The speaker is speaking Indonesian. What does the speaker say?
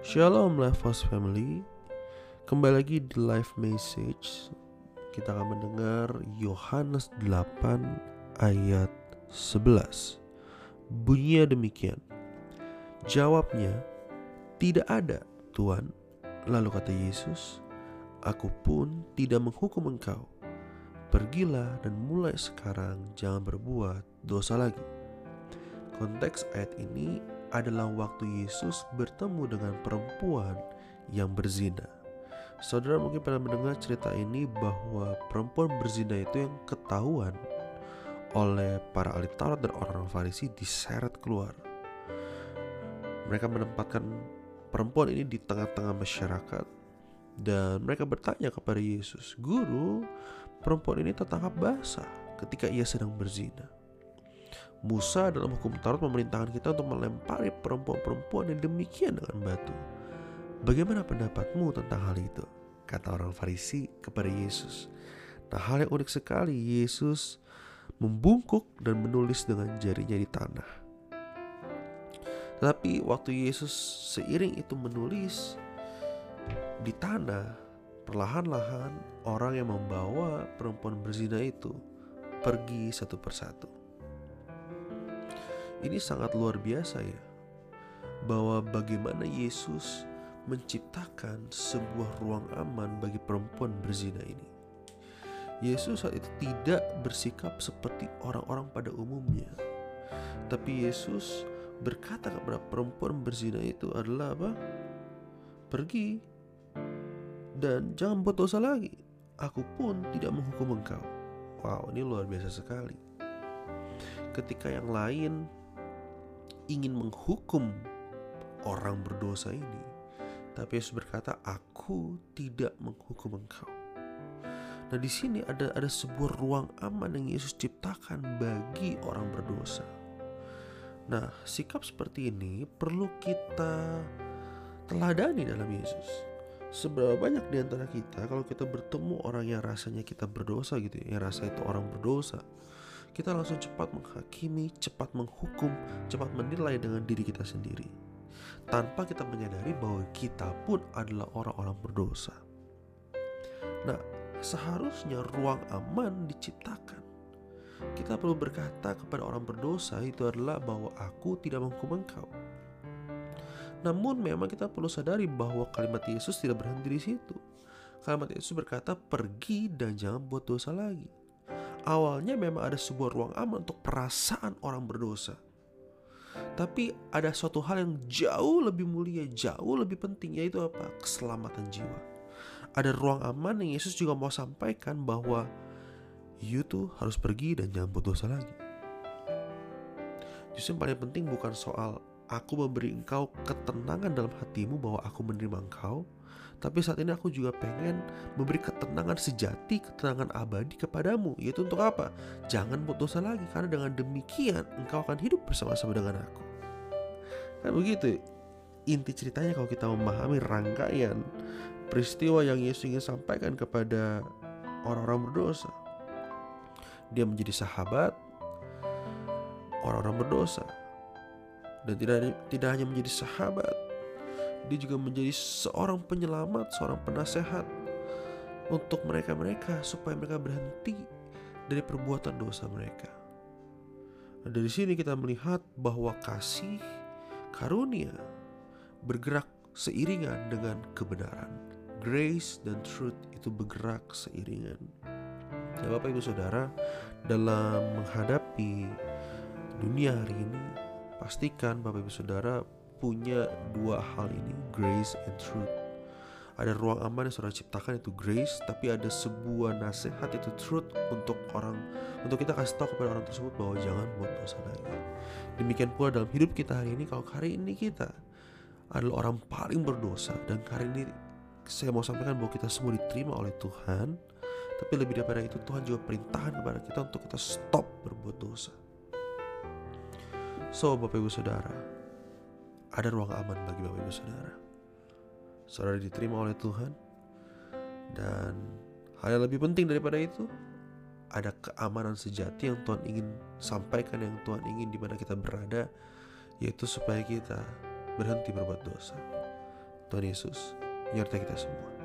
Shalom Lifehouse Family. Kembali lagi di live message. Kita akan mendengar Yohanes 8 ayat 11 Bunyinya demikian. Jawabnya Tidak ada Tuhan. Lalu kata Yesus Aku pun tidak menghukum engkau. Pergilah dan mulai sekarang jangan berbuat dosa lagi. Konteks ayat ini adalah waktu Yesus bertemu dengan perempuan yang berzina. Saudara mungkin pernah mendengar cerita ini bahwa perempuan berzina itu yang ketahuan oleh para ahli Taurat dan orang-orang Farisi diseret keluar. Mereka menempatkan perempuan ini di tengah-tengah masyarakat dan mereka bertanya kepada Yesus, "Guru, perempuan ini tertangkap basah ketika ia sedang berzina." Musa dalam hukum Taurat memerintahkan kita untuk melempari perempuan-perempuan yang demikian dengan batu. Bagaimana pendapatmu tentang hal itu? Kata orang Farisi kepada Yesus. Nah hal yang unik sekali Yesus membungkuk dan menulis dengan jarinya di tanah. Tetapi waktu Yesus seiring itu menulis di tanah, perlahan-lahan orang yang membawa perempuan berzina itu pergi satu persatu. Ini sangat luar biasa ya Bahwa bagaimana Yesus menciptakan sebuah ruang aman bagi perempuan berzina ini. Yesus saat itu tidak bersikap seperti orang-orang pada umumnya Tapi Yesus berkata kepada perempuan berzina itu adalah apa? Pergi dan jangan buat dosa lagi. Aku pun tidak menghukum engkau. Wow ini luar biasa sekali. Ketika yang lain ingin menghukum orang berdosa ini. Tapi Yesus berkata, "Aku tidak menghukum engkau." Nah, di sini ada ada sebuah ruang aman yang Yesus ciptakan bagi orang berdosa. Nah, sikap seperti ini perlu kita teladani dalam Yesus. Seberapa banyak di antara kita kalau kita bertemu orang yang rasanya kita berdosa gitu ya, yang rasa itu orang berdosa, kita langsung cepat menghakimi, cepat menghukum, cepat menilai dengan diri kita sendiri. Tanpa kita menyadari bahwa kita pun adalah orang-orang berdosa. Nah, seharusnya ruang aman diciptakan. Kita perlu berkata kepada orang berdosa itu adalah bahwa aku tidak menghukum engkau. Namun memang kita perlu sadari bahwa kalimat Yesus tidak berhenti di situ. Kalimat Yesus berkata, "Pergi dan jangan buat dosa lagi." Awalnya memang ada sebuah ruang aman untuk perasaan orang berdosa. Tapi ada suatu hal yang jauh lebih mulia, jauh lebih penting yaitu apa? Keselamatan jiwa. Ada ruang aman yang Yesus juga mau sampaikan bahwa you tuh harus pergi dan jangan berdosa lagi. Justru yang paling penting bukan soal aku memberi engkau ketenangan dalam hatimu bahwa aku menerima engkau, tapi saat ini aku juga pengen memberi ketenangan sejati, ketenangan abadi kepadamu. Yaitu untuk apa? Jangan buat dosa lagi, karena dengan demikian engkau akan hidup bersama-sama dengan aku. Kan begitu inti ceritanya kalau kita memahami rangkaian peristiwa yang Yesus ingin sampaikan kepada orang-orang berdosa. Dia menjadi sahabat orang-orang berdosa. Dan tidak tidak hanya menjadi sahabat, dia juga menjadi seorang penyelamat, seorang penasehat untuk mereka-mereka supaya mereka berhenti dari perbuatan dosa mereka. Nah, dari sini kita melihat bahwa kasih karunia bergerak seiringan dengan kebenaran. Grace dan truth itu bergerak seiringan. Ya Bapak Ibu Saudara, dalam menghadapi dunia hari ini, pastikan Bapak Ibu Saudara punya dua hal ini, grace and truth. Ada ruang aman yang sudah ciptakan itu grace, tapi ada sebuah nasihat itu truth untuk orang untuk kita kasih tahu kepada orang tersebut bahwa jangan buat dosa lagi. Demikian pula dalam hidup kita hari ini kalau hari ini kita adalah orang paling berdosa dan hari ini saya mau sampaikan bahwa kita semua diterima oleh Tuhan, tapi lebih daripada itu Tuhan juga perintahkan kepada kita untuk kita stop berbuat dosa. So Bapak Ibu Saudara, ada ruang aman bagi Bapak Ibu Saudara. Saudara diterima oleh Tuhan dan hal yang lebih penting daripada itu ada keamanan sejati yang Tuhan ingin sampaikan yang Tuhan ingin di mana kita berada yaitu supaya kita berhenti berbuat dosa. Tuhan Yesus menyertai kita semua.